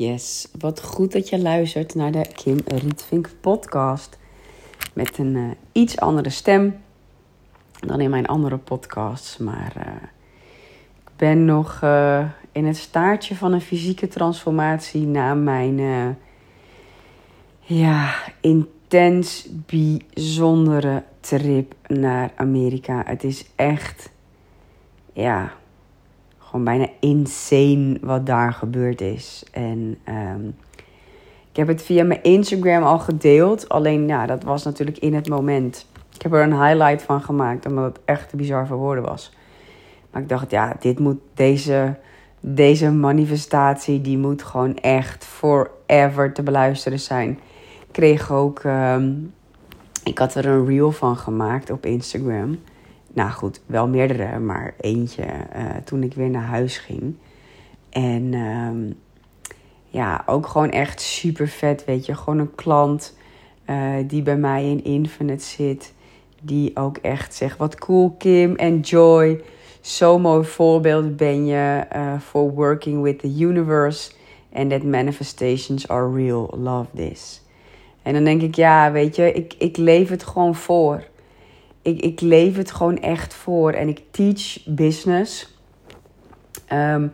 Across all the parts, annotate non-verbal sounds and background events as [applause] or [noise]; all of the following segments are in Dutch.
Yes, wat goed dat je luistert naar de Kim Rietvink podcast. Met een uh, iets andere stem dan in mijn andere podcasts. Maar uh, ik ben nog uh, in het staartje van een fysieke transformatie na mijn ja, intens bijzondere trip naar Amerika. Het is echt, ja, gewoon bijna insane wat daar gebeurd is. En um, ik heb het via mijn Instagram al gedeeld. Alleen, ja, dat was natuurlijk in het moment. Ik heb er een highlight van gemaakt, omdat het echt te bizar voor woorden was. Maar ik dacht, ja, dit moet, deze, deze manifestatie, die moet gewoon echt forever te beluisteren zijn. Ik kreeg ook, um, ik had er een reel van gemaakt op Instagram. Nou goed, wel meerdere, maar eentje uh, toen ik weer naar huis ging. En um, ja, ook gewoon echt super vet, weet je. Gewoon een klant uh, die bij mij in Infinite zit. Die ook echt zegt, wat cool Kim, enjoy. Zo'n mooi voorbeeld ben je uh, for working with the universe. And that manifestations are real, love this. En dan denk ik, ja, weet je, ik, ik leef het gewoon voor ik, ik leef het gewoon echt voor. En ik teach business. Um,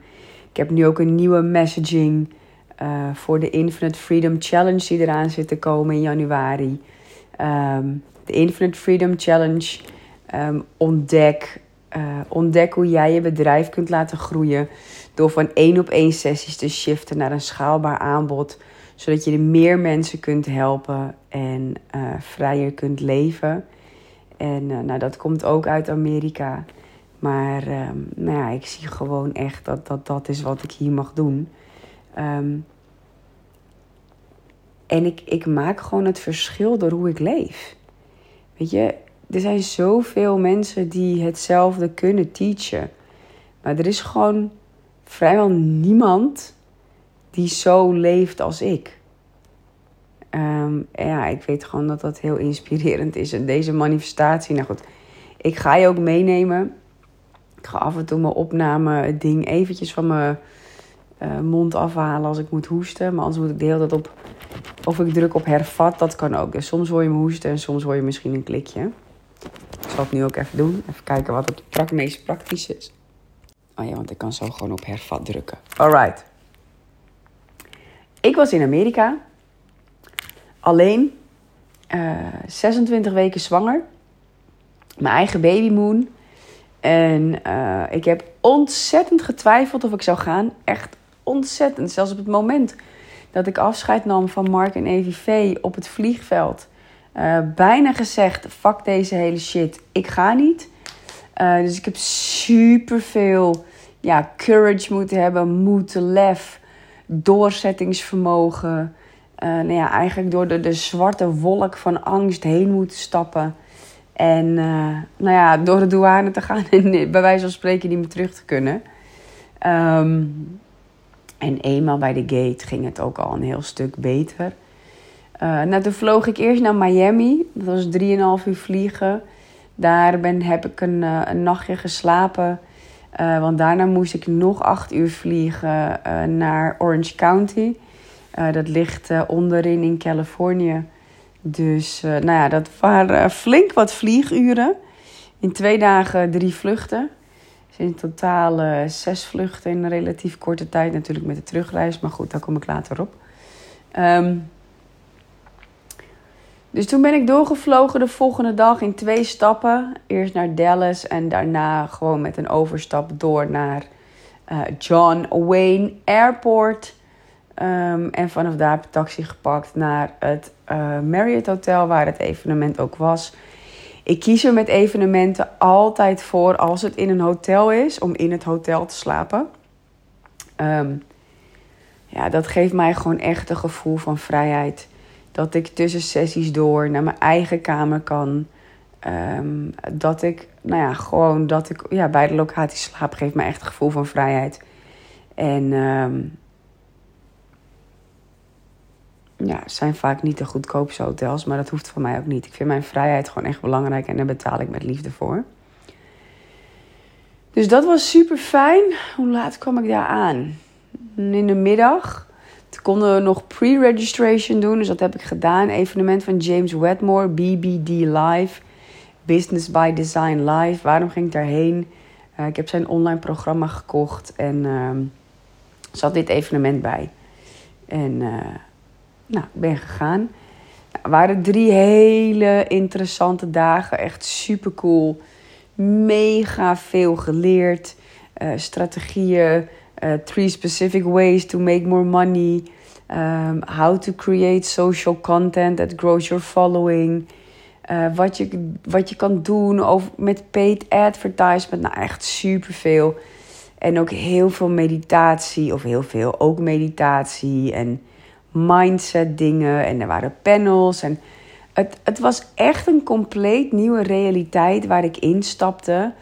ik heb nu ook een nieuwe messaging uh, voor de Infinite Freedom Challenge die eraan zit te komen in januari. Um, de Infinite Freedom Challenge. Um, ontdek, uh, ontdek hoe jij je bedrijf kunt laten groeien. Door van één op één sessies te shiften naar een schaalbaar aanbod. Zodat je er meer mensen kunt helpen en uh, vrijer kunt leven. En uh, nou, dat komt ook uit Amerika. Maar um, nou ja, ik zie gewoon echt dat dat, dat is wat ik hier mag doen. Um, en ik, ik maak gewoon het verschil door hoe ik leef. Weet je, er zijn zoveel mensen die hetzelfde kunnen teachen. Maar er is gewoon vrijwel niemand die zo leeft als ik. Um, ja, ik weet gewoon dat dat heel inspirerend is. En deze manifestatie, nou goed, ik ga je ook meenemen. Ik ga af en toe mijn opname ding eventjes van mijn uh, mond afhalen als ik moet hoesten. Maar anders moet ik de hele tijd op, of ik druk op hervat, dat kan ook. Dus soms hoor je me hoesten en soms hoor je misschien een klikje. Ik zal het nu ook even doen. Even kijken wat het meest praktisch is. Oh ja, want ik kan zo gewoon op hervat drukken. Alright. Ik was in Amerika alleen. Uh, eh, 26 weken zwanger. Mijn eigen babymoon. En uh, ik heb ontzettend getwijfeld of ik zou gaan. Echt ontzettend. Zelfs op het moment dat ik afscheid nam van Mark en EVV op het vliegveld. Uh, bijna gezegd, fuck deze hele shit, ik ga niet. Dus ik heb super veel ja, courage moeten hebben, moed, lef, doorzettingsvermogen uh, nou ja, eigenlijk door de, de zwarte wolk van angst heen moeten stappen. En uh, nou ja, door de douane te gaan en bij wijze van spreken niet meer terug te kunnen. Um, en eenmaal bij de gate ging het ook al een heel stuk beter. Uh, nou, toen vloog ik eerst naar Miami. Dat was 3,5 uur vliegen. Daar ben, heb ik een, een nachtje geslapen. Want daarna moest ik nog 8 uur vliegen naar Orange County. Uh, dat ligt uh, onderin in Californië. Dus uh, nou ja, dat waren flink wat vlieguren. In twee dagen drie vluchten. Dus in totaal zes vluchten in een relatief korte tijd. Natuurlijk met de terugreis, maar goed, daar kom ik later op. Um, dus toen ben ik doorgevlogen de volgende dag in twee stappen. Eerst naar Dallas en daarna gewoon met een overstap door naar John Wayne Airport. Um, en vanaf daar heb ik taxi gepakt naar het uh, Marriott Hotel, waar het evenement ook was. Ik kies er met evenementen altijd voor, als het in een hotel is, om in het hotel te slapen. Um, ja, dat geeft mij gewoon echt een gevoel van vrijheid. Dat ik tussen sessies door naar mijn eigen kamer kan. Um, dat ik, nou ja, gewoon dat ik ja, bij de locatie slaap, geeft mij echt een gevoel van vrijheid. En ja, zijn vaak niet de goedkoopste hotels, maar dat hoeft voor mij ook niet. Ik vind mijn vrijheid gewoon echt belangrijk en daar betaal ik met liefde voor. Dus dat was super fijn. Hoe laat kwam ik daar aan? In de middag. Toen konden we nog pre-registration doen, dus dat heb ik gedaan. Evenement van James Wedmore, BBD Live, Business by Design Live. Waarom ging ik daarheen? Uh, ik heb zijn online programma gekocht en uh, zat dit evenement bij. En uh, nou, ik ben gegaan. Nou, het waren drie hele interessante dagen. Echt super cool. Mega veel geleerd. Uh, strategieën. Uh, three specific ways to make more money. Um, how to create social content that grows your following. Uh, wat, je, wat je kan doen over, met paid advertisement. Nou, echt superveel. En ook heel veel meditatie. Of heel veel, ook meditatie. En mindset dingen. En er waren panels. En het, het was echt een compleet nieuwe realiteit waar ik instapte.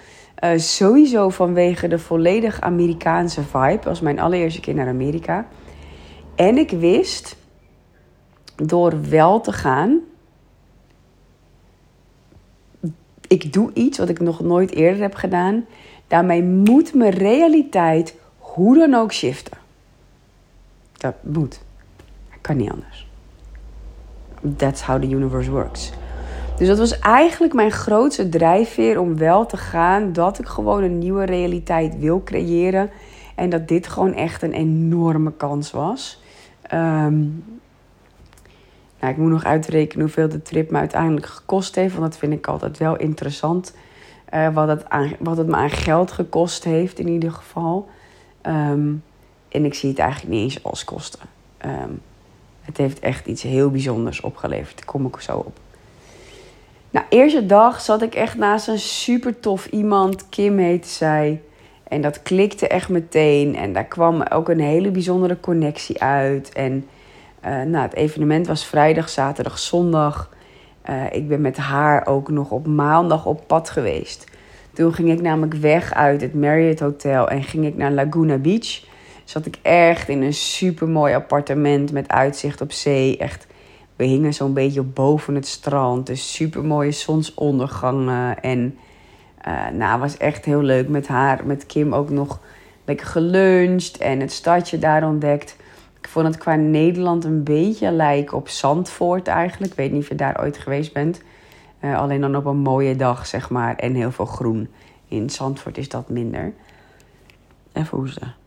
Uh, sowieso vanwege de volledig Amerikaanse vibe. Was mijn allereerste keer naar Amerika. En ik wist, door wel te gaan, ik doe iets wat ik nog nooit eerder heb gedaan. Daarmee moet mijn realiteit hoe dan ook shiften. Dat moet. Kan niet anders. That's how the universe works. Dus dat was eigenlijk mijn grootste drijfveer om wel te gaan. Dat ik gewoon een nieuwe realiteit wil creëren. En dat dit gewoon echt een enorme kans was. Um, nou, ik moet nog uitrekenen hoeveel de trip me uiteindelijk gekost heeft. Want dat vind ik altijd wel interessant. Uh, wat, het wat het me aan geld gekost heeft in ieder geval. Um, en ik zie het eigenlijk niet eens als kosten. Um, het heeft echt iets heel bijzonders opgeleverd. Daar kom ik zo op. Nou, eerste dag zat ik echt naast een super tof iemand. Kim heette zij. En dat klikte echt meteen. En daar kwam ook een hele bijzondere connectie uit. En uh, nou, het evenement was vrijdag, zaterdag, zondag. Uh, ik ben met haar ook nog op maandag op pad geweest. Toen ging ik namelijk weg uit het Marriott Hotel en ging ik naar Laguna Beach. Zat ik echt in een super mooi appartement met uitzicht op zee. Echt, we hingen zo'n beetje boven het strand. Dus super mooie zonsondergangen. En uh, nou, was echt heel leuk met haar, met Kim ook nog lekker geluncht en het stadje daar ontdekt. Ik vond het qua Nederland een beetje lijken op Zandvoort eigenlijk. Ik weet niet of je daar ooit geweest bent. Uh, alleen dan op een mooie dag, zeg maar. En heel veel groen. In Zandvoort is dat minder. Even hoesten.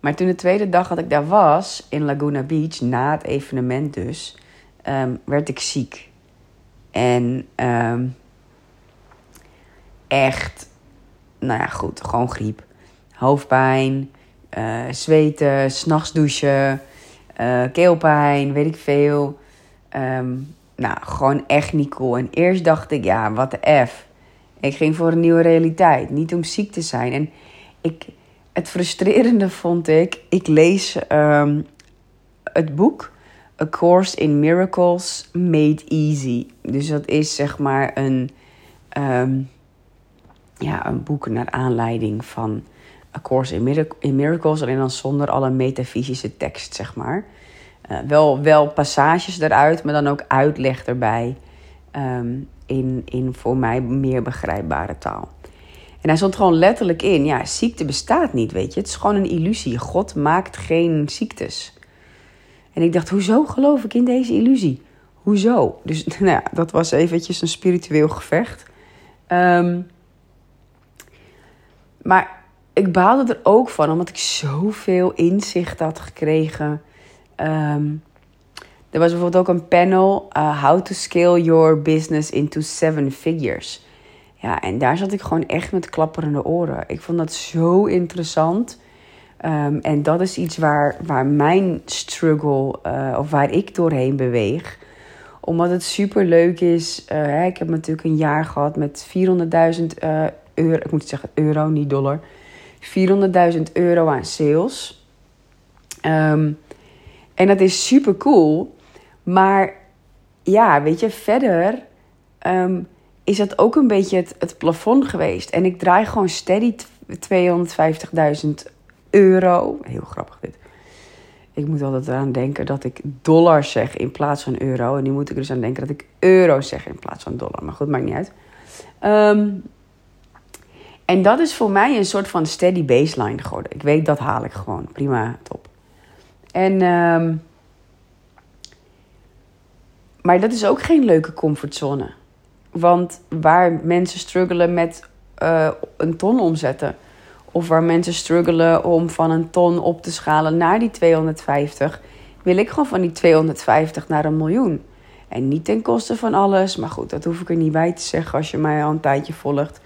Maar toen de tweede dag dat ik daar was, in Laguna Beach, na het evenement dus, um, werd ik ziek. En um, echt, nou ja, goed, gewoon griep. Hoofdpijn, uh, zweten, s'nachts douchen, uh, keelpijn, weet ik veel. Um, nou, gewoon echt niet cool. En eerst dacht ik, ja, wat de F. Ik ging voor een nieuwe realiteit, niet om ziek te zijn. En ik, het frustrerende vond ik, ik lees um, het boek A Course in Miracles Made Easy. Dus dat is zeg maar een, um, ja, een boek naar aanleiding van A Course in, Miracles, alleen dan zonder alle metafysische tekst, zeg maar. Uh, wel, wel passages eruit, maar dan ook uitleg erbij um, in, in voor mij meer begrijpbare taal. En hij stond gewoon letterlijk in, ja, ziekte bestaat niet, weet je. Het is gewoon een illusie. God maakt geen ziektes. En ik dacht, hoezo geloof ik in deze illusie? Hoezo? Dus [laughs] nou dat was eventjes een spiritueel gevecht. Um, maar ik baalde er ook van, omdat ik zoveel inzicht had gekregen. Um, er was bijvoorbeeld ook een panel, uh, How to Scale Your Business into Seven Figures. Ja, en daar zat ik gewoon echt met klapperende oren. Ik vond dat zo interessant. Um, en dat is iets waar, waar mijn struggle, uh, of waar ik doorheen beweeg. Omdat het super leuk is. Uh, ik heb natuurlijk een jaar gehad met 400.000 uh, euro. Ik moet zeggen euro, niet dollar. 400.000 euro aan sales. Um, en dat is super cool. Maar ja, weet je, verder um, is dat ook een beetje het, het plafond geweest. En ik draai gewoon steady 250.000 euro. Heel grappig dit. Ik moet altijd eraan denken dat ik dollars zeg in plaats van euro. En nu moet ik er dus aan denken dat ik euro zeg in plaats van dollar. Maar goed, maakt niet uit. Um, en dat is voor mij een soort van steady baseline geworden. Ik weet, dat haal ik gewoon. Prima, top. En, ehm, maar dat is ook geen leuke comfortzone. Want waar mensen struggelen met uh, een ton omzetten. Of waar mensen struggelen om van een ton op te schalen naar die 250. Wil ik gewoon van die 250 naar een miljoen. En niet ten koste van alles. Maar goed, dat hoef ik er niet bij te zeggen als je mij al een tijdje volgt.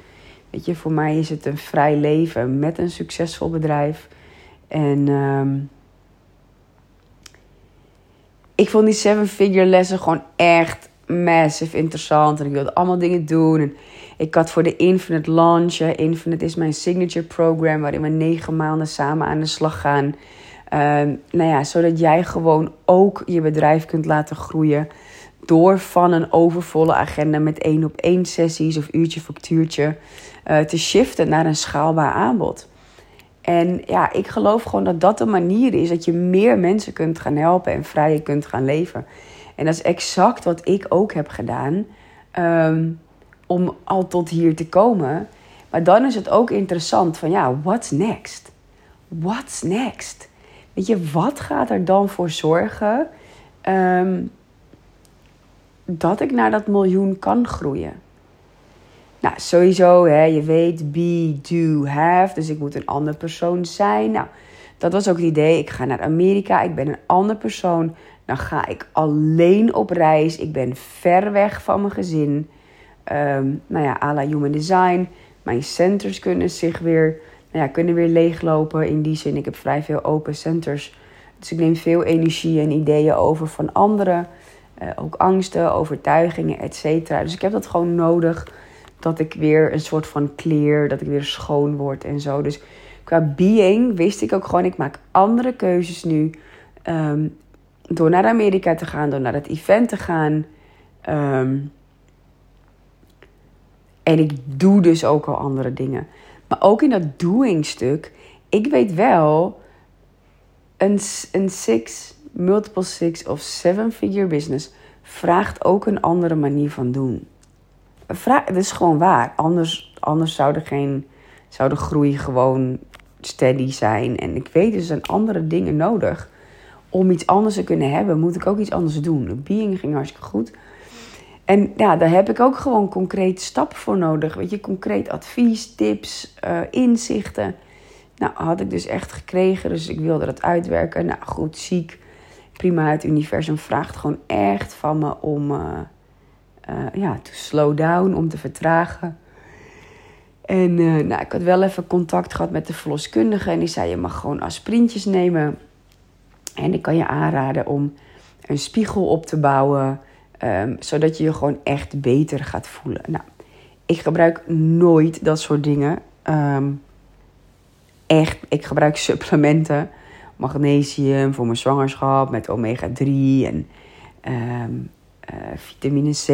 Weet je, voor mij is het een vrij leven met een succesvol bedrijf. En um, ik vond die seven figure lessen gewoon echt massive interessant. En ik wilde allemaal dingen doen. En ik had voor de Infinite launch. Infinite is mijn signature program waarin we negen maanden samen aan de slag gaan. Um, nou ja, zodat jij gewoon ook je bedrijf kunt laten groeien. Door van een overvolle agenda met één op één sessies of uurtje factuurtje uh, te shiften naar een schaalbaar aanbod. En ja, ik geloof gewoon dat dat de manier is dat je meer mensen kunt gaan helpen en vrijer kunt gaan leven. En dat is exact wat ik ook heb gedaan um, om al tot hier te komen. Maar dan is het ook interessant van ja, what's next? What's next? Weet je, wat gaat er dan voor zorgen um, dat ik naar dat miljoen kan groeien? Nou, sowieso, hè, je weet, be, do, have. Dus ik moet een andere persoon zijn. Nou, dat was ook het idee. Ik ga naar Amerika, ik ben een andere persoon. Dan ga ik alleen op reis. Ik ben ver weg van mijn gezin. Um, nou ja, à la human design. Mijn centers kunnen zich weer, nou ja, kunnen weer leeglopen. In die zin, ik heb vrij veel open centers. Dus ik neem veel energie en ideeën over van anderen. Uh, ook angsten, overtuigingen, et. Dus ik heb dat gewoon nodig dat ik weer een soort van clear, dat ik weer schoon word en zo. Dus qua being wist ik ook gewoon, ik maak andere keuzes nu. Um, door naar Amerika te gaan, door naar het event te gaan. Um, en ik doe dus ook al andere dingen. Maar ook in dat doing stuk, ik weet wel, een, een six, multiple six of seven figure business vraagt ook een andere manier van doen. Het is gewoon waar. Anders, anders zou, er geen, zou de groei gewoon steady zijn. En ik weet, er zijn andere dingen nodig. Om iets anders te kunnen hebben, moet ik ook iets anders doen. De being ging hartstikke goed. En ja, daar heb ik ook gewoon concreet stappen voor nodig. Weet je, concreet advies, tips, uh, inzichten. Nou, had ik dus echt gekregen. Dus ik wilde dat uitwerken. Nou, goed, ziek. Prima, het universum vraagt gewoon echt van me om... Uh, uh, ja, to slow down, om te vertragen. En nou, ik had wel even contact gehad met de verloskundige. En die zei, je mag gewoon aspirintjes nemen. En ik kan je aanraden om een spiegel op te bouwen. Um, zodat je je gewoon echt beter gaat voelen. Nou, ik gebruik nooit dat soort dingen. Um, echt, ik gebruik [laughs] supplementen. Magnesium voor mijn zwangerschap met omega-3 en um, uh, vitamine C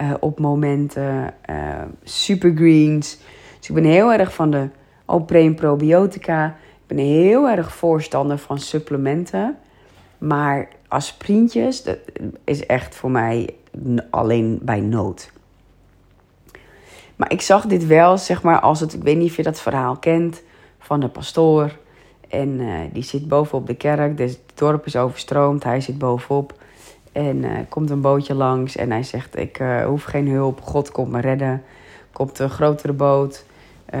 uh, op momenten, uh, supergreens. Dus ik ben heel erg van de pre- en probiotica. Ik ben heel erg voorstander van supplementen. Maar aspirintjes, dat is echt voor mij alleen bij nood. Maar ik zag dit wel, zeg maar, als het, ik weet niet of je dat verhaal kent, van de pastoor. En uh, die zit bovenop de kerk, dus het dorp is overstroomd, hij zit bovenop. En uh, komt een bootje langs en hij zegt: Ik uh, hoef geen hulp, God komt me redden. Komt een grotere boot. Uh,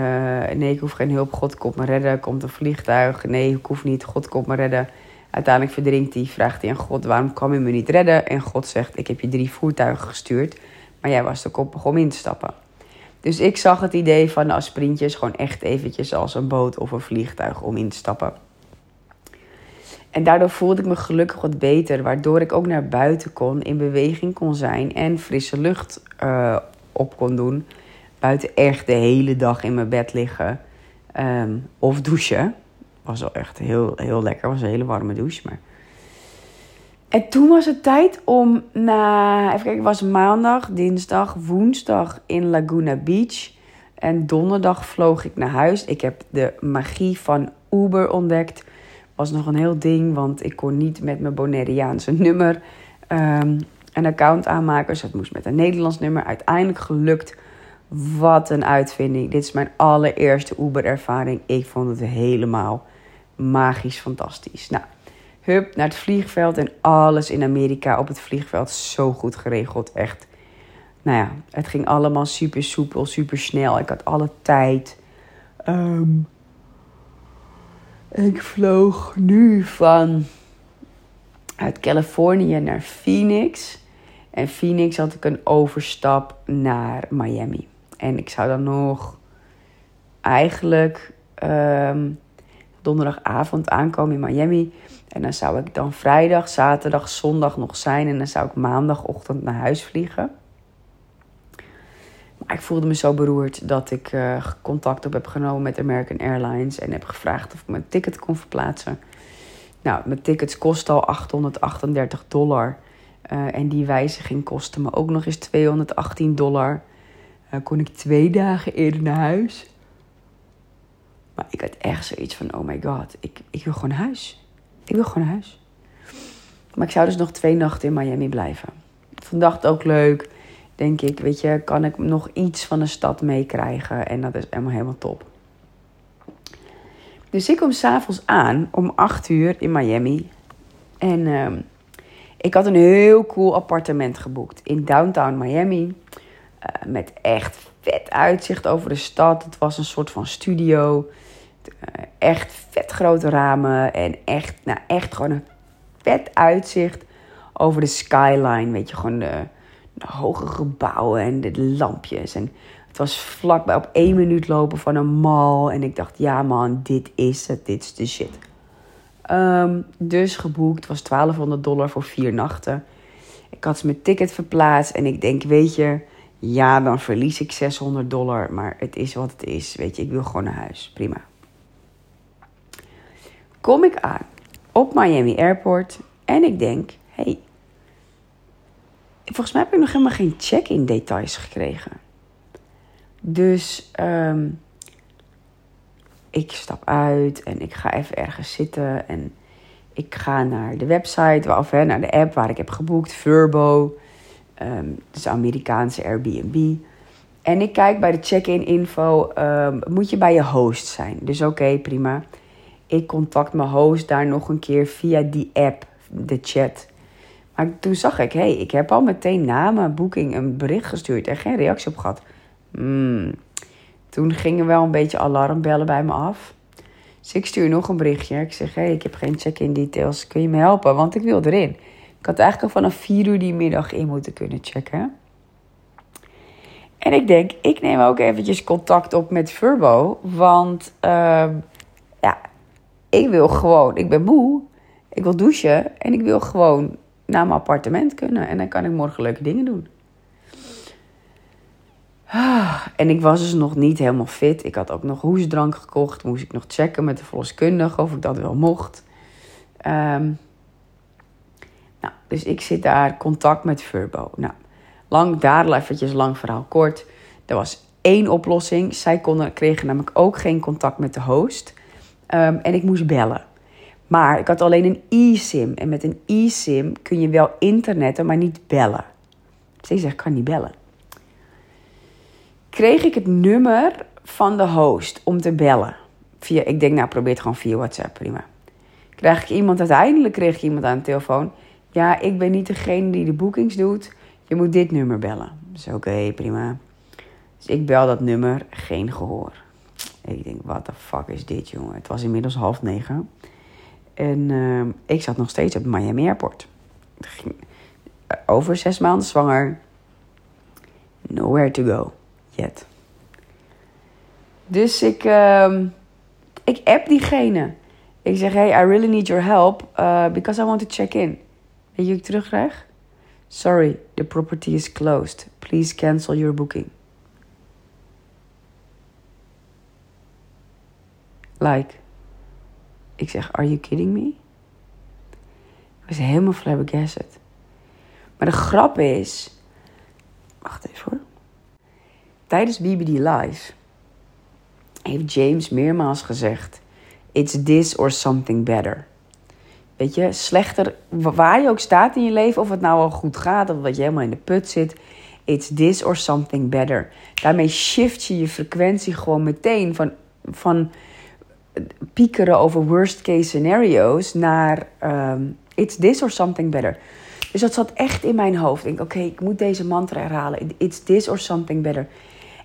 nee, ik hoef geen hulp, God komt me redden. Komt een vliegtuig. Nee, ik hoef niet, God komt me redden. Uiteindelijk verdrinkt hij, vraagt hij aan God: Waarom kwam je me niet redden? En God zegt: Ik heb je drie voertuigen gestuurd, maar jij was te koppig om in te stappen. Dus ik zag het idee van de aspirintjes gewoon echt eventjes als een boot of een vliegtuig om in te stappen. En daardoor voelde ik me gelukkig wat beter, waardoor ik ook naar buiten kon, in beweging kon zijn en frisse lucht uh, op kon doen. Buiten echt de hele dag in mijn bed liggen um, of douchen. Was wel echt heel, heel lekker, was een hele warme douche. Maar... En toen was het tijd om na, even kijken, was maandag, dinsdag, woensdag in Laguna Beach. En donderdag vloog ik naar huis. Ik heb de magie van Uber ontdekt was nog een heel ding, want ik kon niet met mijn Bonaireaanse nummer um, een account aanmaken. Dus het moest met een Nederlands nummer. Uiteindelijk gelukt. Wat een uitvinding. Dit is mijn allereerste Uber-ervaring. Ik vond het helemaal magisch fantastisch. Nou, Hup, naar het vliegveld en alles in Amerika op het vliegveld zo goed geregeld. Echt. Nou ja, het ging allemaal super soepel, super snel. Ik had alle tijd. Ehm, ik vloog nu van uit Californië naar Phoenix. En Phoenix had ik een overstap naar Miami. En ik zou dan nog eigenlijk ehm, donderdagavond aankomen in Miami. En dan zou ik dan vrijdag, zaterdag, zondag nog zijn. En dan zou ik maandagochtend naar huis vliegen. Maar ik voelde me zo beroerd dat ik uh, contact op heb genomen met American Airlines. En heb gevraagd of ik mijn ticket kon verplaatsen. Nou, mijn tickets kosten al 838 dollar. Uh, en die wijziging kostte me ook nog eens 218 dollar. Uh, kon ik twee dagen eerder naar huis. Maar ik had echt zoiets van: oh my god, ik, ik wil gewoon huis. Ik wil gewoon huis. Maar ik zou dus nog twee nachten in Miami blijven. Vandaag ook leuk. Denk ik, weet je, kan ik nog iets van de stad meekrijgen. En dat is helemaal, helemaal top. Dus ik kom s'avonds aan om 8 uur in Miami. En uh, ik had een heel cool appartement geboekt in downtown Miami. Uh, met echt vet uitzicht over de stad. Het was een soort van studio. Uh, echt vet grote ramen. En echt, nou echt gewoon een vet uitzicht over de skyline. Weet je, gewoon de, hoge gebouwen en de lampjes. En het was vlakbij op één minuut lopen van een mall. En ik dacht, ja man, dit is het, dit is de shit. Um, dus geboekt, was 1200 dollar voor vier nachten. Ik had mijn ticket verplaatst en ik denk, weet je, ja, dan verlies ik 600 dollar. Maar het is wat het is, weet je, ik wil gewoon naar huis. Prima. Kom ik aan op Miami Airport en ik denk, hey, volgens mij heb ik nog helemaal geen check-in details gekregen. Dus um, ik stap uit en ik ga even ergens zitten. En ik ga naar de website, of hè, naar de app waar ik heb geboekt, Furbo. Um, dus Amerikaanse Airbnb. En ik kijk bij de check-in info, um, moet je bij je host zijn. Dus oké, prima. Ik contact mijn host daar nog een keer via die app, de chat. Maar toen zag ik, hé, hey, ik heb al meteen na mijn boeking een bericht gestuurd en geen reactie op gehad. Hmm. Toen gingen wel een beetje alarmbellen bij me af. Dus ik stuur nog een berichtje. Ik zeg, hé, hey, ik heb geen check-in details. Kun je me helpen? Want ik wil erin. Ik had eigenlijk al vanaf 4 uur die middag in moeten kunnen checken. En ik denk, ik neem ook eventjes contact op met Furbo. Want uh, ja, ik wil gewoon, ik ben moe. Ik wil douchen. En ik wil gewoon naar mijn appartement kunnen. En dan kan ik morgen leuke dingen doen. Ah, en ik was dus nog niet helemaal fit. Ik had ook nog hoesdrank gekocht. Moest ik nog checken met de verloskundige of ik dat wel mocht. Um, nou, dus ik zit daar, contact met Furbo. Nou, lang, daar eventjes lang verhaal kort. Er was één oplossing. Zij konden, kregen namelijk ook geen contact met de host. Um, en ik moest bellen. Maar ik had alleen een e-sim. En met een e-sim kun je wel internetten, maar niet bellen. Dus ik zeg, ik kan niet bellen kreeg ik het nummer van de host om te bellen. Via, ik denk, nou, probeer het gewoon via WhatsApp, prima. Krijg ik iemand, uiteindelijk kreeg ik iemand aan de telefoon. Ja, ik ben niet degene die de boekings doet. Je moet dit nummer bellen. Dus oké, prima. Dus ik bel dat nummer, geen gehoor. Ik denk, wat de fuck is dit, jongen? Het was inmiddels half negen. En uh, ik zat nog steeds op Miami Airport. Over zes maanden zwanger. Nowhere to go yet. Dus ik, uh, ik app diegene. Ik zeg, hey, I really need your help uh, because I want to check in. Weet je terugkrijg? Sorry, the property is closed. Please cancel your booking. Like, ik zeg, are you kidding me? Ik was helemaal flabbergasted. Maar de grap is... Wacht even hoor. Tijdens BBD Live heeft James meermaals gezegd: It's this or something better. Weet je, slechter, waar je ook staat in je leven, of het nou al goed gaat of dat je helemaal in de put zit, it's this or something better. Daarmee shift je je frequentie gewoon meteen van, van piekeren over worst case scenario's naar ehm, it's this or something better. Dus dat zat echt in mijn hoofd. Ik denk, oké, ik moet deze mantra herhalen. It's this or something better.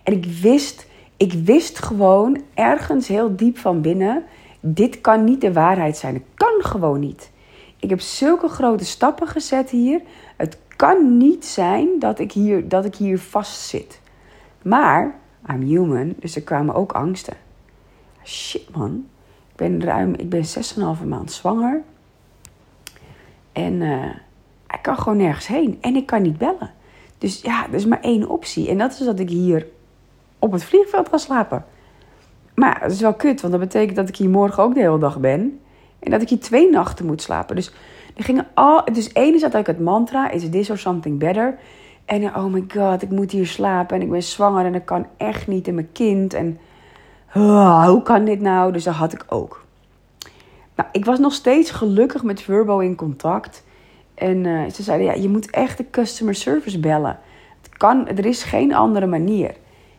En ik wist, ik wist gewoon ergens heel diep van binnen, dit kan niet de waarheid zijn. Het kan gewoon niet. Ik heb zulke grote stappen gezet hier. Het kan niet zijn dat ik hier, dat ik hier vast zit. Maar, I'm human, dus er kwamen ook angsten. Shit man, ik ben ruim, ik ben 6,5 maand zwanger. En uh, ik kan gewoon nergens heen. En ik kan niet bellen. Dus ja, er is maar één optie. En dat is dat ik hier op het vliegveld ga slapen. Maar dat is wel kut, want dat betekent dat ik hier morgen ook de hele dag ben. En dat ik hier twee nachten moet slapen. Dus er gingen al. Dus is dat ik het mantra: is this or something better? En oh my god, ik moet hier slapen en ik ben zwanger en ik kan echt niet in mijn kind. En oh, hoe kan dit nou? Dus dat had ik ook. Nou, ik was nog steeds gelukkig met Verbo in contact. En uh, ze zeiden, ja, je moet echt de customer service bellen. Het kan, er is geen andere manier.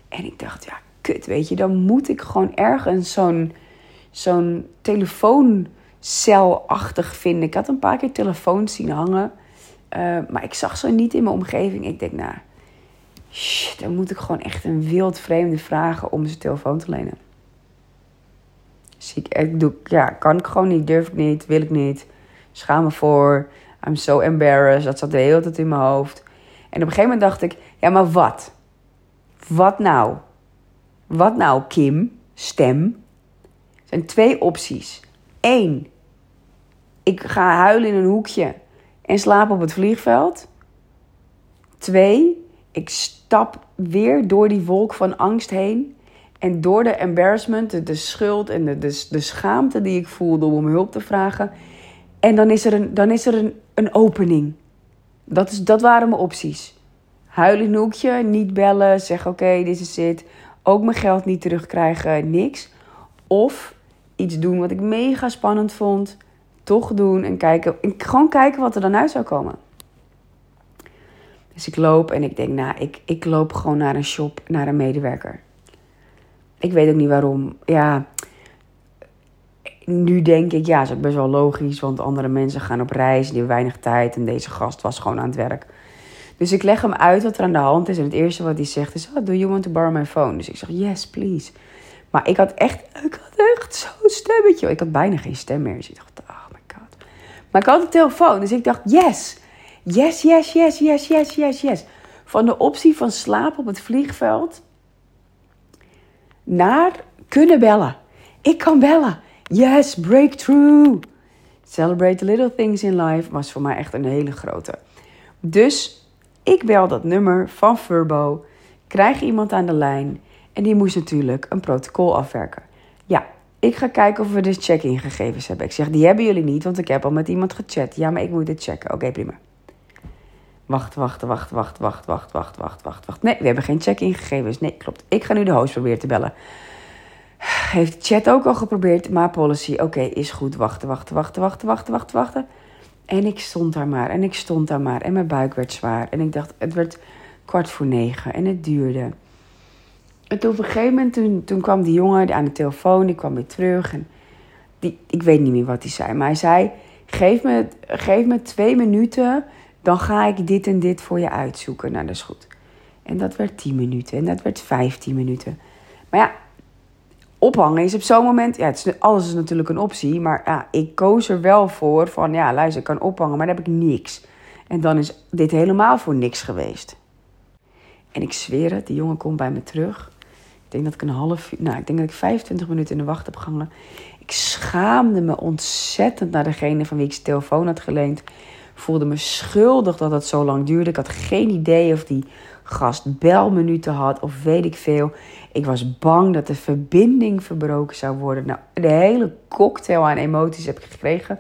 En ik dacht, ja, weet je, dan moet ik gewoon ergens zo'n zo'n telefooncelachtig vinden. Ik had een paar keer telefoons zien hangen, uh, maar ik zag ze niet in mijn omgeving. Ik denk, nou, shit, dan moet ik gewoon echt een wild vreemde vragen om zijn telefoon te lenen. Dus ik, ik doe, ja, kan ik gewoon niet, durf ik niet, wil ik niet, schaam me voor. I'm so embarrassed. Dat zat de hele tijd in mijn hoofd. En op een gegeven moment dacht ik, ja, maar wat? Wat nou? Wat nou, Kim? Stem. Er zijn twee opties. Eén, ik ga huilen in een hoekje en slaap op het vliegveld. Twee, ik stap weer door die wolk van angst heen. En door de embarrassment, de, schuld en de, de, schaamte die ik voelde om hulp te vragen. En dan is er een, dan is er een, een opening. Dat, is, dat waren mijn opties. Huilen in een hoekje, niet bellen, zeggen oké, dit is het. Ook mijn geld niet terugkrijgen, niks. Of iets doen wat ik mega spannend vond. Toch doen en kijken. En gewoon kijken wat er dan uit zou komen. Dus ik loop en ik denk, nou, ik, ik loop gewoon naar een shop, naar een medewerker. Ik weet ook niet waarom. Ja, nu denk ik, ja, is ook best wel logisch. Want andere mensen gaan op reis, die hebben weinig tijd. En deze gast was gewoon aan het werk. Dus ik leg hem uit wat er aan de hand is. En het eerste wat hij zegt is: oh, Do you want to borrow my phone? Dus ik zeg: Yes, please. Maar ik had echt, ik had echt zo'n stemmetje. Ik had bijna geen stem meer. Dus ik dacht: Oh my god. Maar ik had een telefoon. Dus ik dacht: Yes. Yes, yes, yes, yes, yes, yes, yes. Van de optie van slapen op het vliegveld naar kunnen bellen. Ik kan bellen. Yes, breakthrough. Celebrate the little things in life was voor mij echt een hele grote. Dus ik bel dat nummer van Furbo, krijg iemand aan de lijn en die moest natuurlijk een protocol afwerken. Ja, ik ga kijken of we de check-in gegevens hebben. Ik zeg, die hebben jullie niet, want ik heb al met iemand gechat. Ja, maar ik moet dit checken. Oké, prima. Wacht, wacht, wacht, wacht, wacht, wacht, wacht, wacht, wacht, wacht. Nee, we hebben geen check-in gegevens. Nee, klopt. Ik ga nu de host proberen te bellen. Heeft de chat ook al geprobeerd, maar policy. Oké, is goed. Wachten, wachten, wachten, wachten, wachten, wachten, wachten. En ik stond daar maar en ik stond daar maar en mijn buik werd zwaar. En ik dacht, het werd kwart voor negen en het duurde. En toen op een gegeven moment, toen, toen kwam die jongen aan de telefoon, die kwam weer terug. En die, ik weet niet meer wat hij zei, maar hij zei, geef me, geef me twee minuten, dan ga ik dit en dit voor je uitzoeken. Nou, dat is goed. En dat werd tien minuten en dat werd vijftien minuten. Maar ja, ophangen is op zo'n moment, ja, het is, alles is natuurlijk een optie, maar ja, ik koos er wel voor van, ja, luister, ik kan ophangen, maar dan heb ik niks. En dan is dit helemaal voor niks geweest. En ik zweer het, die jongen komt bij me terug. Ik denk dat ik een half nou, ik denk dat ik 25 minuten in de wacht heb gehangen. Ik schaamde me ontzettend naar degene van wie ik zijn telefoon had geleend. Voelde me schuldig dat het zo lang duurde. Ik had geen idee of die gast belminuten had of weet ik veel. Ik was bang dat de verbinding verbroken zou worden. Nou, de hele cocktail aan emoties heb ik gekregen.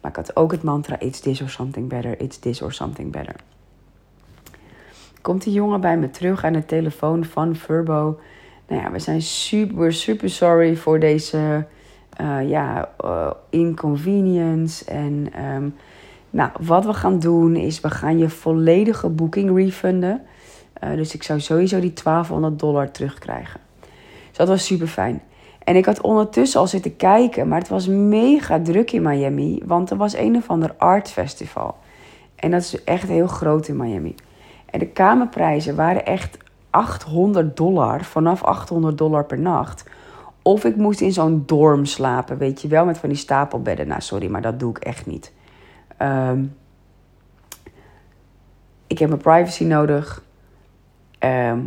Maar ik had ook het mantra: It's this or something better. It's this or something better. Komt die jongen bij me terug aan de telefoon van Furbo. Nou ja, we zijn super, super sorry voor deze uh, ja, uh, inconvenience. En um, nou, wat we gaan doen is, we gaan je volledige boeking refunden. Uh, dus ik zou sowieso die 1200 dollar terugkrijgen. Dus dat was super fijn. En ik had ondertussen al zitten kijken, maar het was mega druk in Miami. Want er was een of ander art festival. En dat is echt heel groot in Miami. En de kamerprijzen waren echt 800 dollar, vanaf 800 dollar per nacht. Of ik moest in zo'n dorm slapen, weet je wel, met van die stapelbedden. Nou, sorry, maar dat doe ik echt niet. Ehm, ik heb mijn privacy nodig. Ehm,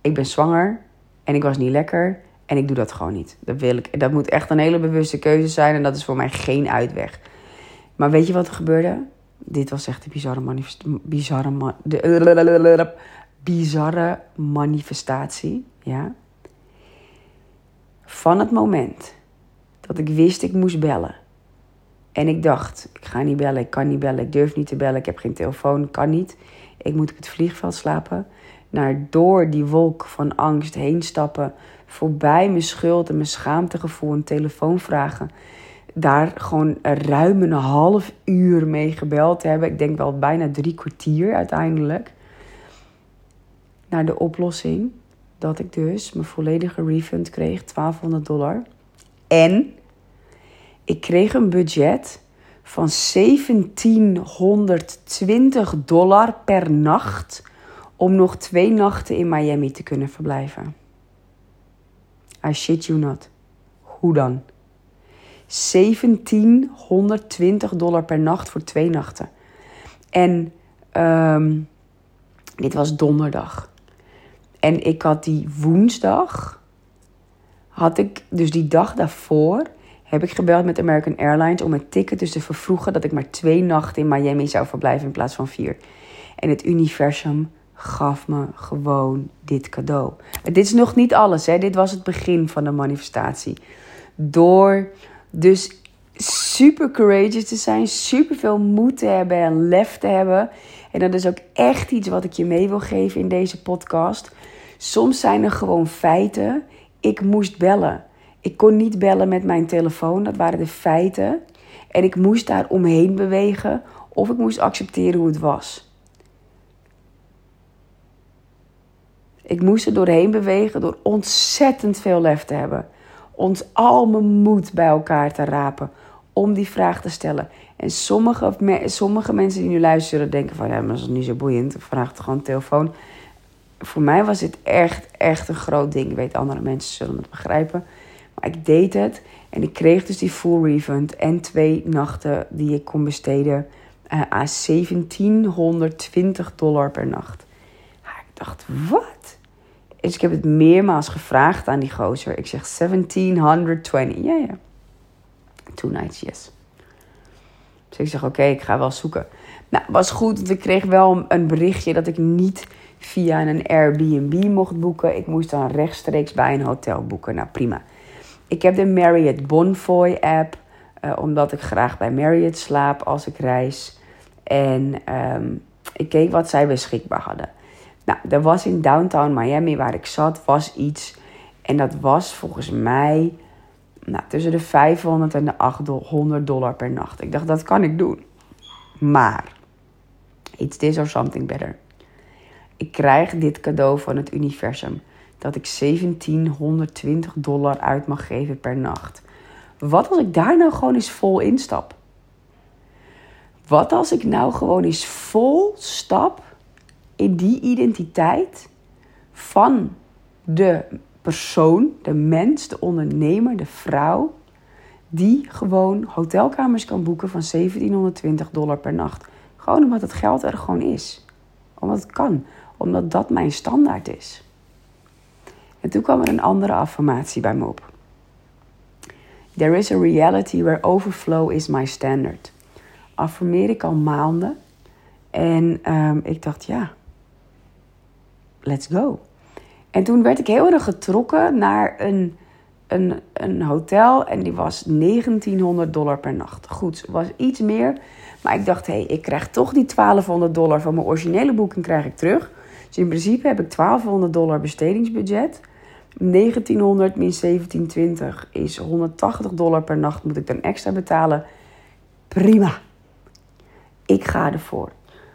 ik ben zwanger en ik was niet lekker. En ik doe dat gewoon niet. Dat, wil ik, dat moet echt een hele bewuste keuze zijn. En dat is voor mij geen uitweg. Maar weet je wat er gebeurde? Dit was echt een bizarre, de, bizarre manifestatie. Ja. Van het moment dat ik wist ik moest bellen. En ik dacht, ik ga niet bellen, ik kan niet bellen, ik durf niet te bellen, ik heb geen telefoon, kan niet. Ik moet op het vliegveld slapen. Naar door die wolk van angst heen stappen. Voorbij mijn schuld en mijn schaamtegevoel een telefoon vragen. Daar gewoon ruim een half uur mee gebeld hebben. Ik denk wel bijna drie kwartier uiteindelijk. Naar de oplossing dat ik dus mijn volledige refund kreeg, 1200 dollar. En ik kreeg een budget van 1720 dollar per nacht om nog twee nachten in Miami te kunnen verblijven. I shit you not. Hoe dan? 1720 dollar per nacht voor twee nachten. En um, dit was donderdag. En ik had die woensdag, had ik, dus die dag daarvoor, heb ik gebeld met American Airlines om mijn ticket dus te vervroegen dat ik maar twee nachten in Miami zou verblijven in plaats van vier. En het universum gaf me gewoon dit cadeau. Dit is nog niet alles, hè? dit was het begin van de manifestatie. Door dus super courageous te zijn, super veel moed te hebben en lef te hebben. En dat is ook echt iets wat ik je mee wil geven in deze podcast. Soms zijn er gewoon feiten. Ik moest bellen. Ik kon niet bellen met mijn telefoon, dat waren de feiten. En ik moest daar omheen bewegen of ik moest accepteren hoe het was. Ik moest er doorheen bewegen door ontzettend veel lef te hebben. Ons al mijn moed bij elkaar te rapen om die vraag te stellen. En sommige, sommige mensen die nu luisteren denken van... ja, maar dat is niet zo boeiend, vraag toch gewoon telefoon. Voor mij was dit echt, echt een groot ding. Ik weet, andere mensen zullen het begrijpen. Maar ik deed het en ik kreeg dus die full refund en twee nachten die ik kon besteden uh, aan 1720 dollar per nacht. ik dacht, wat? Dus ik heb het meermaals gevraagd aan die gozer. Ik zeg 1720. Ja, ja. Two nights, yes. Dus ik zeg, oké, ik ga wel zoeken. Nou, was goed, want ik kreeg wel een berichtje dat ik niet via een Airbnb mocht boeken. Ik moest dan rechtstreeks bij een hotel boeken. Nou, prima. Ik heb de Marriott Bonvoy app, uh, omdat ik graag bij Marriott slaap als ik reis. En um, ik keek wat zij beschikbaar hadden. Nou, er was in downtown Miami waar ik zat, was iets. En dat was volgens mij nou, tussen de 500 en de 800 dollar per nacht. Ik dacht, dat kan ik doen. Maar, it's this or something better. Ik krijg dit cadeau van het universum dat ik 1720 dollar uit mag geven per nacht. Wat als ik daar nou gewoon eens vol instap? Wat als ik nou gewoon eens vol stap die identiteit van de persoon, de mens, de ondernemer, de vrouw, die gewoon hotelkamers kan boeken van 1720 dollar per nacht. Gewoon omdat het geld er gewoon is. Omdat het kan. Omdat dat mijn standaard is. En toen kwam er een andere affirmatie bij me op. There is a reality where overflow is my standard. Affirmeer ik al maanden. En um, ik dacht, ja, let's go. En toen werd ik heel erg getrokken naar een, een, een hotel. En die was 1900 dollar per nacht. Goed, was iets meer. Maar ik dacht, hé, hey, ik krijg toch die 1200 dollar van mijn originele boeking krijg ik terug. Dus in principe heb ik 1200 dollar bestedingsbudget. 1900 min 1720 is 180 dollar per nacht moet ik dan extra betalen. Prima. Ik ga ervoor.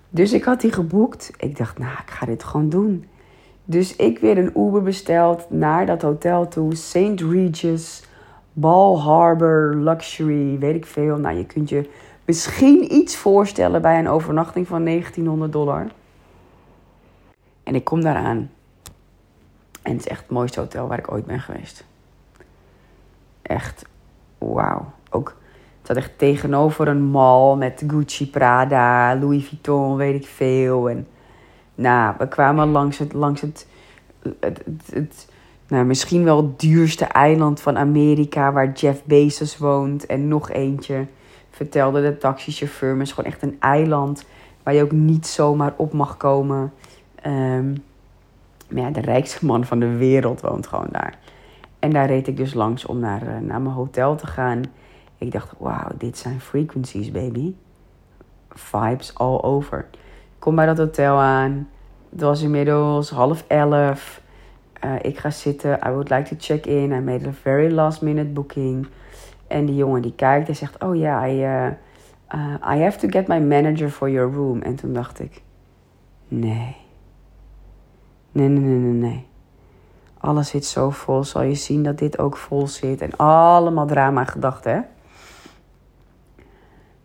Dus ik had die geboekt. Ik dacht, nou, ik ga dit gewoon doen. Dus ik weer een Uber besteld naar dat hotel toe. St. Regis, Ball Harbor, Luxury, weet ik veel. Nou, je kunt je misschien iets voorstellen bij een overnachting van 1900 dollar. En ik kom daar aan. En het is echt het mooiste hotel waar ik ooit ben geweest. Echt, wauw. Ook, het zat echt tegenover een mall met Gucci, Prada, Louis Vuitton, weet ik veel. En nou, we kwamen langs het, langs het, het, het, nou, misschien wel het duurste eiland van Amerika waar Jeff Bezos woont. En nog eentje, vertelde de taxichauffeur. Maar is gewoon echt een eiland waar je ook niet zomaar op mag komen. Um, maar ja, de rijkste man van de wereld woont gewoon daar. En daar reed ik dus langs om naar, uh, naar mijn hotel te gaan. Ik dacht, wauw, dit zijn frequencies, baby. Vibes all over. Kom bij dat hotel aan. Het was inmiddels half elf. Uh, ik ga zitten. I would like to check in. I made a very last minute booking. En die jongen die kijkt en zegt, oh ja, I, uh, I have to get my manager for your room. En toen dacht ik, nee. Nee, nee, nee, nee, nee. Alles zit zo vol. Zal je zien dat dit ook vol zit. En allemaal drama gedachten, hè?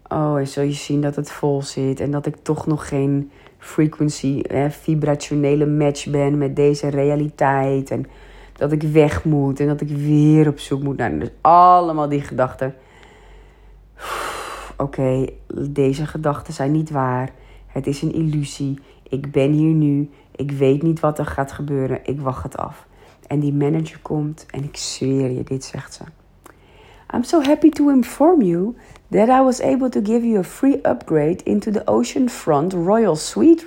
Oh, en zul je zien dat het vol zit. En dat ik toch nog geen frequency, hè, vibrationele match ben met deze realiteit. En dat ik weg moet. En dat ik weer op zoek moet naar. Dus allemaal die gedachten. Oké, deze gedachten zijn niet waar. Het is een illusie. Ik ben hier nu. Ik weet niet wat er gaat gebeuren. Ik wacht het af. En die manager komt en ik zweer je, dit zegt ze. I'm so happy to inform you that I was able to give you a free upgrade into the Oceanfront Royal Suite.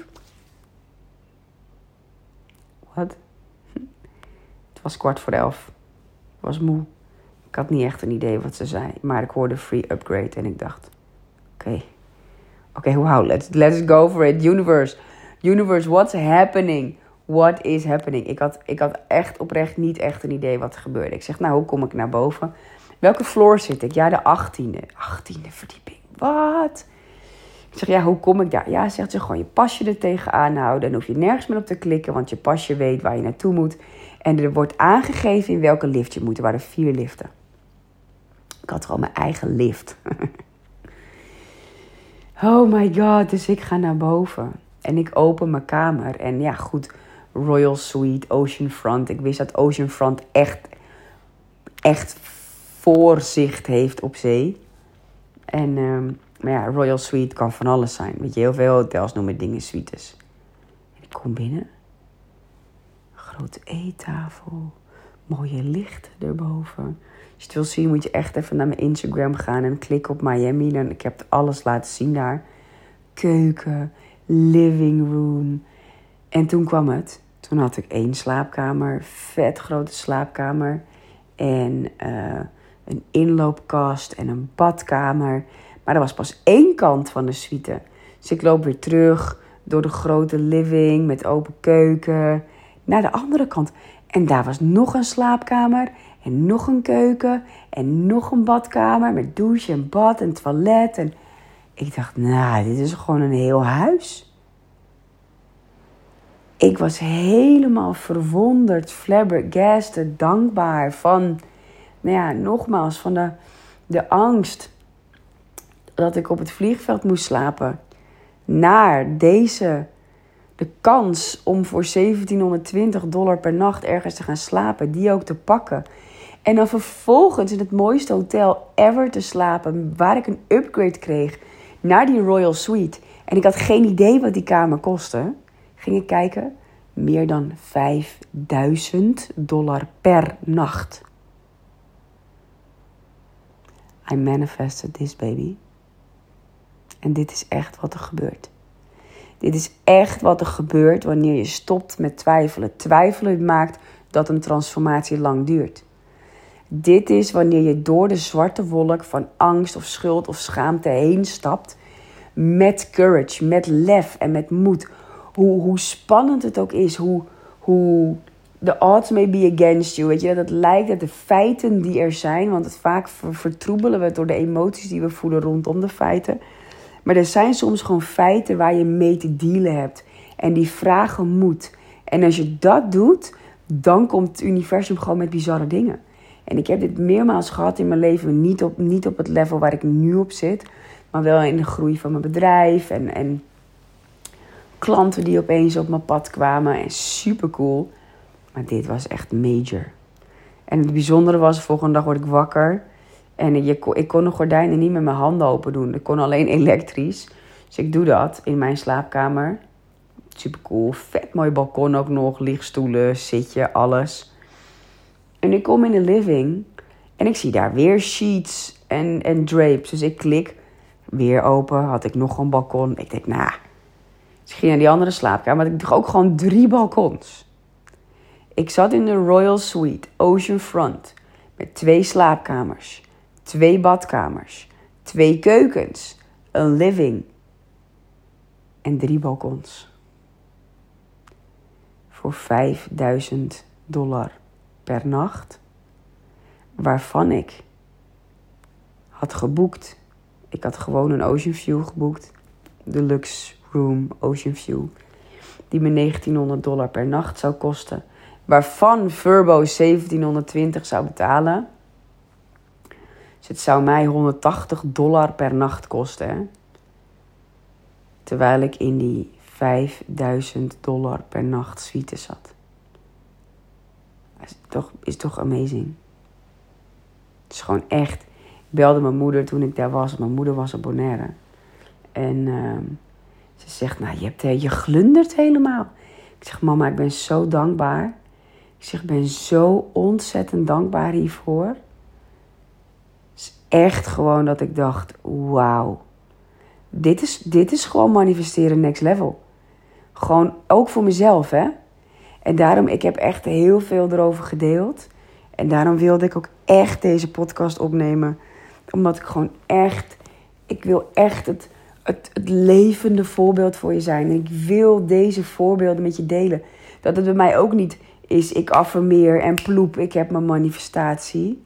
Wat? [laughs] Het was kwart voor elf. Ik was moe. Ik had niet echt een idee wat ze zei, maar ik hoorde free upgrade en ik dacht: oké, oké, okay, wow, let's, let's go for it, universe. Universe, what's happening? What is happening? Ik had, ik had echt oprecht niet echt een idee wat er gebeurde. Ik zeg, nou, hoe kom ik naar boven? Welke floor zit ik? Ja, de 18e. 18e verdieping. Wat? Ik zeg, ja, hoe kom ik daar? Ja, zegt ze, gewoon je pasje er tegenaan houden. Dan hoef je nergens meer op te klikken, want je pasje weet waar je naartoe moet. En er wordt aangegeven in welke lift je moet. Er waren vier liften. Ik had gewoon mijn eigen lift. [laughs] oh my god, dus ik ga naar boven. En ik open mijn kamer. En ja, goed, Royal Suite, Oceanfront. Ik wist dat Oceanfront echt, echt voorzicht heeft op zee. En, um, maar ja, Royal Suite kan van alles zijn. Weet je, heel veel hotels noemen dingen suites. En ik kom binnen. Grote eettafel. Mooie lichten erboven. Als je het wil zien, moet je echt even naar mijn Instagram gaan en klikken op Miami. Dan, ik heb alles laten zien daar. Keuken, living room. En toen kwam het. Toen had ik één slaapkamer, vet grote slaapkamer. En uh, een inloopkast en een badkamer. Maar er was pas één kant van de suite. Dus ik loop weer terug door de grote living met open keuken naar de andere kant. En daar was nog een slaapkamer en nog een keuken en nog een badkamer met douche en bad en toilet. En ik dacht, nou, dit is gewoon een heel huis. Ik was helemaal verwonderd, flabbergasted, dankbaar van, nou ja, nogmaals, van de, de angst dat ik op het vliegveld moest slapen. Naar deze, de kans om voor 1720 dollar per nacht ergens te gaan slapen, die ook te pakken. En dan vervolgens in het mooiste hotel ever te slapen, waar ik een upgrade kreeg naar die Royal Suite. En ik had geen idee wat die kamer kostte. Ging ik kijken, meer dan 5000 dollar per nacht. I manifested this baby. En dit is echt wat er gebeurt. Dit is echt wat er gebeurt wanneer je stopt met twijfelen. Twijfelen maakt dat een transformatie lang duurt. Dit is wanneer je door de zwarte wolk van angst of schuld of schaamte heen stapt. Met courage, met lef en met moed. Hoe, hoe spannend het ook is, hoe, hoe the odds may be against you. Weet je, dat het lijkt dat de feiten die er zijn, want het vaak vertroebelen we door de emoties die we voelen rondom de feiten. Maar er zijn soms gewoon feiten waar je mee te dealen hebt. En die vragen moed. En als je dat doet, dan komt het universum gewoon met bizarre dingen. En ik heb dit meermaals gehad in mijn leven. Niet op, niet op het level waar ik nu op zit. Maar wel in de groei van mijn bedrijf. En, en klanten die opeens op mijn pad kwamen. En super cool. Maar dit was echt major. En het bijzondere was, de volgende dag word ik wakker. En ik, ik kon de gordijnen niet met mijn handen open doen. Ik kon alleen elektrisch. Dus ik doe dat in mijn slaapkamer. Super cool. Vet mooi balkon ook nog. Lichtstoelen, zitje, alles. En ik kom in de living. En ik zie daar weer sheets en, en drapes. Dus ik klik. Weer open. Had ik nog een balkon. Ik denk, nou. Dus ik ging naar die andere slaapkamer. Maar ik dacht ook gewoon drie balkons. Ik zat in de Royal Suite, Oceanfront. Met twee slaapkamers. Twee badkamers. Twee keukens. Een living. En drie balkons voor 5000 dollar per nacht, waarvan ik had geboekt. Ik had gewoon een Ocean View geboekt, deluxe room Ocean View, die me 1900 dollar per nacht zou kosten, waarvan Verbo 1720 zou betalen. Dus het zou mij 180 dollar per nacht kosten. Terwijl ik in die 5000 dollar per nacht suite zat. Is toch, is toch amazing. Het is gewoon echt. Ik belde mijn moeder toen ik daar was. Mijn moeder was op Bonaire. En uh, ze zegt, nou, je, hebt, je glundert helemaal. Ik zeg, mama, ik ben zo dankbaar. Ik zeg, ben zo ontzettend dankbaar hiervoor. Het is echt gewoon dat ik dacht, wauw. Dit is, dit is gewoon manifesteren next level. Gewoon ook voor mezelf, hè. En daarom, ik heb echt heel veel erover gedeeld. En daarom wilde ik ook echt deze podcast opnemen. Omdat ik gewoon echt, ik wil echt het, het, het levende voorbeeld voor je zijn. En ik wil deze voorbeelden met je delen. Dat het bij mij ook niet is, ik affirmeer en ploep, ik heb mijn manifestatie.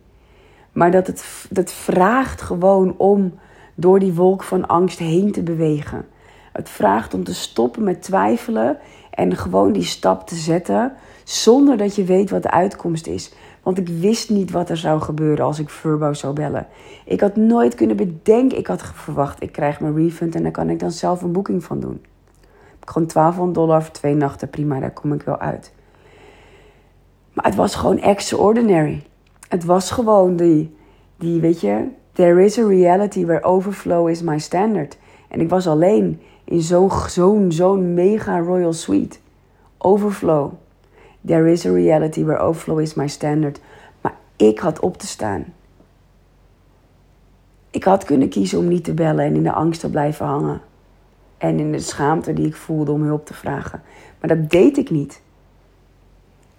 Maar dat het dat vraagt gewoon om door die wolk van angst heen te bewegen. Het vraagt om te stoppen met twijfelen en gewoon die stap te zetten zonder dat je weet wat de uitkomst is. Want ik wist niet wat er zou gebeuren als ik Furbo zou bellen. Ik had nooit kunnen bedenken, ik had verwacht, ik krijg mijn refund en daar kan ik dan zelf een boeking van doen. Gewoon 1200 dollar voor twee nachten, prima, daar kom ik wel uit. Maar het was gewoon extraordinary. Het was gewoon die, die weet je, there is a reality where overflow is my standard. En ik was alleen in zo'n zo'n zo'n mega royal suite. Overflow. There is a reality where overflow is my standard. Maar ik had op te staan. Ik had kunnen kiezen om niet te bellen en in de angst te blijven hangen. En in de schaamte die ik voelde om hulp te vragen. Maar dat deed ik niet.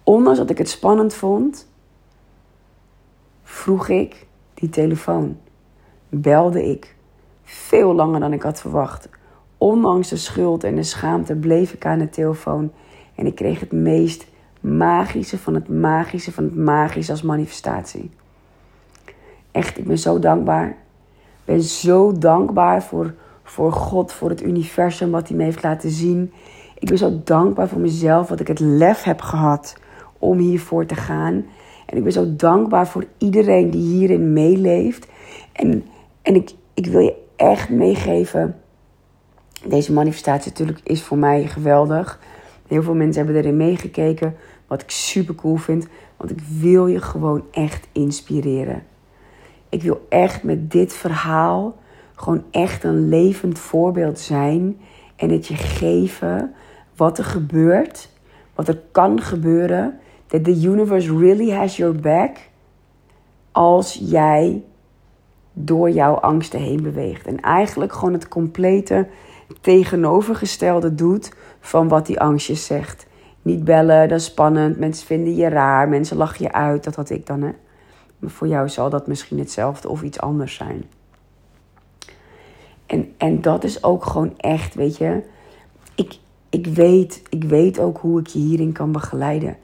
Ondanks dat ik het spannend vond, vroeg ik die telefoon. Belde ik. Veel langer dan ik had verwacht. Ondanks de schuld en de schaamte bleef ik aan de telefoon. En ik kreeg het meest magische van het magische van het magische als manifestatie. Echt, ik ben zo dankbaar. Ik ben zo dankbaar voor, voor God, voor het universum, wat hij me heeft laten zien. Ik ben zo dankbaar voor mezelf, dat ik het lef heb gehad om hiervoor te gaan. En ik ben zo dankbaar voor iedereen die hierin meeleeft. En, en ik, ik wil je echt meegeven deze manifestatie natuurlijk is voor mij geweldig. Heel veel mensen hebben erin meegekeken. Wat ik super cool vind. Want ik wil je gewoon echt inspireren. Ik wil echt met dit verhaal gewoon echt een levend voorbeeld zijn. En het je geven wat er gebeurt. Wat er kan gebeuren. Dat the universe really has your back. Als jij door jouw angsten heen beweegt. En eigenlijk gewoon het complete tegenovergestelde doet van wat die angstjes zegt. Niet bellen, dat is spannend. Mensen vinden je raar, mensen lachen je uit. Dat had ik dan, hè. Maar voor jou zal dat misschien hetzelfde of iets anders zijn. En, en dat is ook gewoon echt, weet je. Ik, ik, weet, ik weet ook hoe ik je hierin kan begeleiden.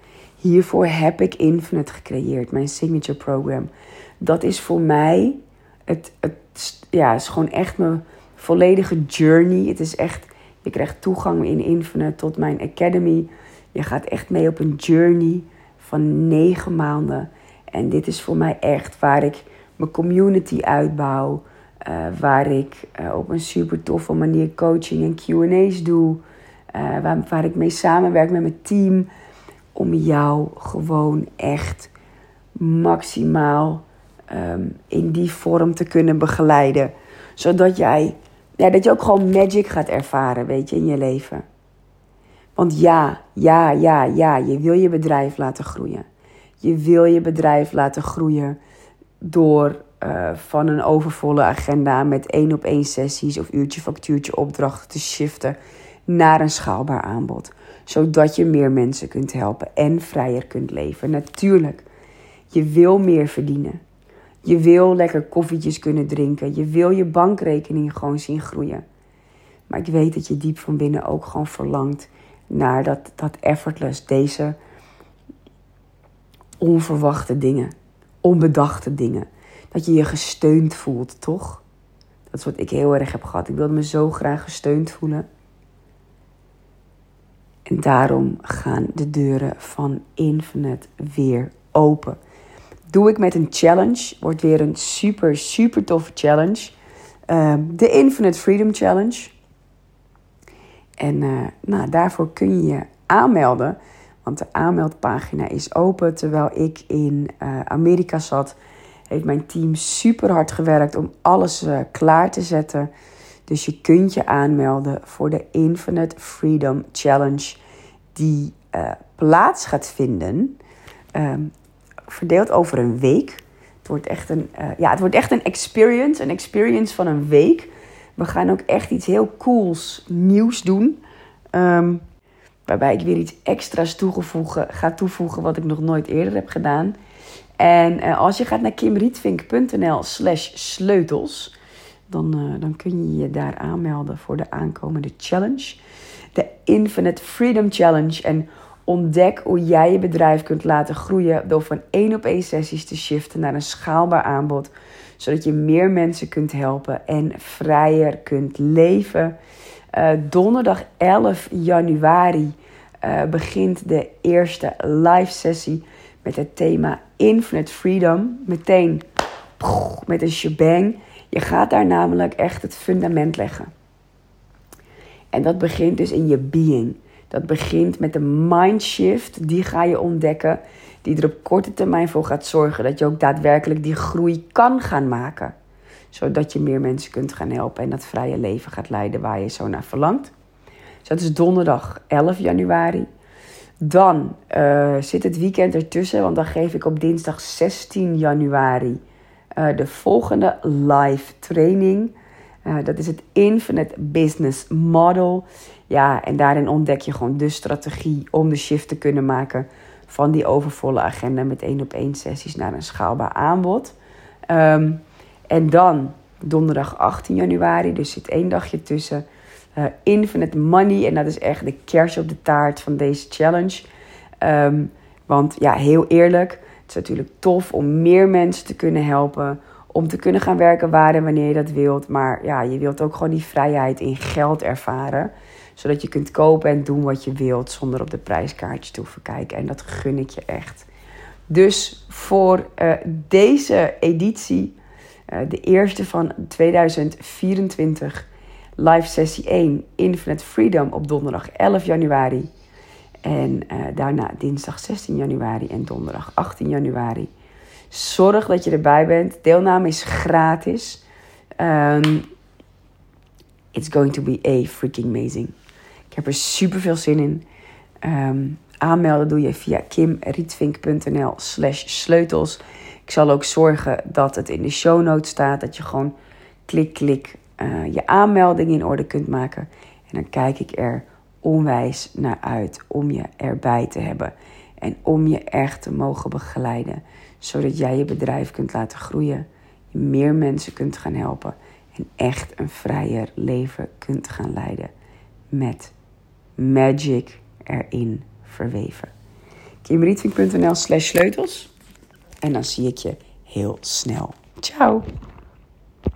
Hiervoor heb ik Infinite gecreëerd, mijn signature program. Dat is voor mij, het, het ja, is gewoon echt mijn volledige journey. Het is echt, je krijgt toegang in Infinite tot mijn academy. Je gaat echt mee op een journey van negen maanden. En dit is voor mij echt waar ik mijn community uitbouw. Uh, waar ik uh, op een super toffe manier coaching en QA's doe. Uh, waar, waar, ik mee samenwerk met mijn team. Om jou gewoon echt maximaal um, in die vorm te kunnen begeleiden. Zodat jij, ja, dat je ook gewoon magic gaat ervaren, weet je, in je leven. Want ja, ja, ja, ja, je wil je bedrijf laten groeien. Je wil je bedrijf laten groeien door uh, van een overvolle agenda met één op één sessies of uurtje factuurtje opdrachten te shiften naar een schaalbaar aanbod. Zodat je meer mensen kunt helpen en vrijer kunt leven. Natuurlijk, je wil meer verdienen. Je wil lekker koffietjes kunnen drinken. Je wil je bankrekening gewoon zien groeien. Maar ik weet dat je diep van binnen ook gewoon verlangt naar dat, dat effortless, deze onverwachte dingen, onbedachte dingen. Dat je je gesteund voelt, toch? Dat is wat ik heel erg heb gehad. Ik wilde me zo graag gesteund voelen. En daarom gaan de deuren van Infinite weer open. Doe ik met een challenge. Wordt weer een super, super toffe challenge. Ehm, de Infinite Freedom Challenge. En uh, nou, daarvoor kun je je aanmelden. Want de aanmeldpagina is open. Terwijl ik in uh, Amerika zat, heeft mijn team super hard gewerkt om alles uh, klaar te zetten. Dus je kunt je aanmelden voor de Infinite Freedom Challenge. Die plaats gaat vinden. Um, verdeeld over een week. Het wordt echt een, ja, het wordt echt een experience. Een experience van een week. We gaan ook echt iets heel cools nieuws doen. Um, waarbij ik weer iets extra's toegevoegen, ga toevoegen wat ik nog nooit eerder heb gedaan. En uh, als je gaat naar kimrietvink.nl slash sleutels, dan, uh, dan kun je je daar aanmelden voor de aankomende challenge. De Infinite Freedom Challenge. En ontdek hoe jij je bedrijf kunt laten groeien door van één op één sessies te shiften naar een schaalbaar aanbod zodat je meer mensen kunt helpen en vrijer kunt leven. Uh, donderdag 11 januari uh, begint de eerste live sessie met het thema Infinite Freedom. Meteen met een shebang. Je gaat daar namelijk echt het fundament leggen. En dat begint dus in je being. Dat begint met de mindshift. Die ga je ontdekken die er op korte termijn voor gaat zorgen dat je ook daadwerkelijk die groei kan gaan maken. Zodat je meer mensen kunt gaan helpen en dat vrije leven gaat leiden waar je zo naar verlangt. Dus dat is donderdag 11 januari. Dan uh, zit het weekend ertussen, want dan geef ik op dinsdag 16 januari uh, de volgende live training. Uh, dat is het Infinite Business Model. Ja, en daarin ontdek je gewoon de strategie om de shift te kunnen maken van die overvolle agenda met één op één sessies naar een schaalbaar aanbod. Um, en dan donderdag 18 januari, dus zit één dagje tussen. Uh, Infinite Money, en dat is echt de kers op de taart van deze challenge. Um, want ja, heel eerlijk, is natuurlijk tof om meer mensen te kunnen helpen. Om te kunnen gaan werken waar en wanneer je dat wilt. Maar ja, je wilt ook gewoon die vrijheid in geld ervaren zodat je kunt kopen en doen wat je wilt zonder op de prijskaartje te hoeven kijken. En dat gun ik je echt. Dus voor uh, deze editie, uh, de eerste van 2024, live sessie 1, Infinite Freedom op donderdag 11 januari. En uh, daarna dinsdag 16 januari en donderdag 18 januari. Zorg dat je erbij bent. Deelname is gratis. Um, it's going to be a freaking amazing. Ik heb er super veel zin in. Um, aanmelden doe je via kimrietvink.nl slash sleutels. Ik zal ook zorgen dat het in de show notes staat. Dat je gewoon klik, klik uh, je aanmelding in orde kunt maken. En dan kijk ik er onwijs naar uit om je erbij te hebben. En om je echt te mogen begeleiden. Zodat jij je bedrijf kunt laten groeien. Je meer mensen kunt gaan helpen. En echt een vrijer leven kunt gaan leiden. Met magic erin verweven. kimrietvink.nl slash sleutels. En dan zie ik je heel snel. Ciao!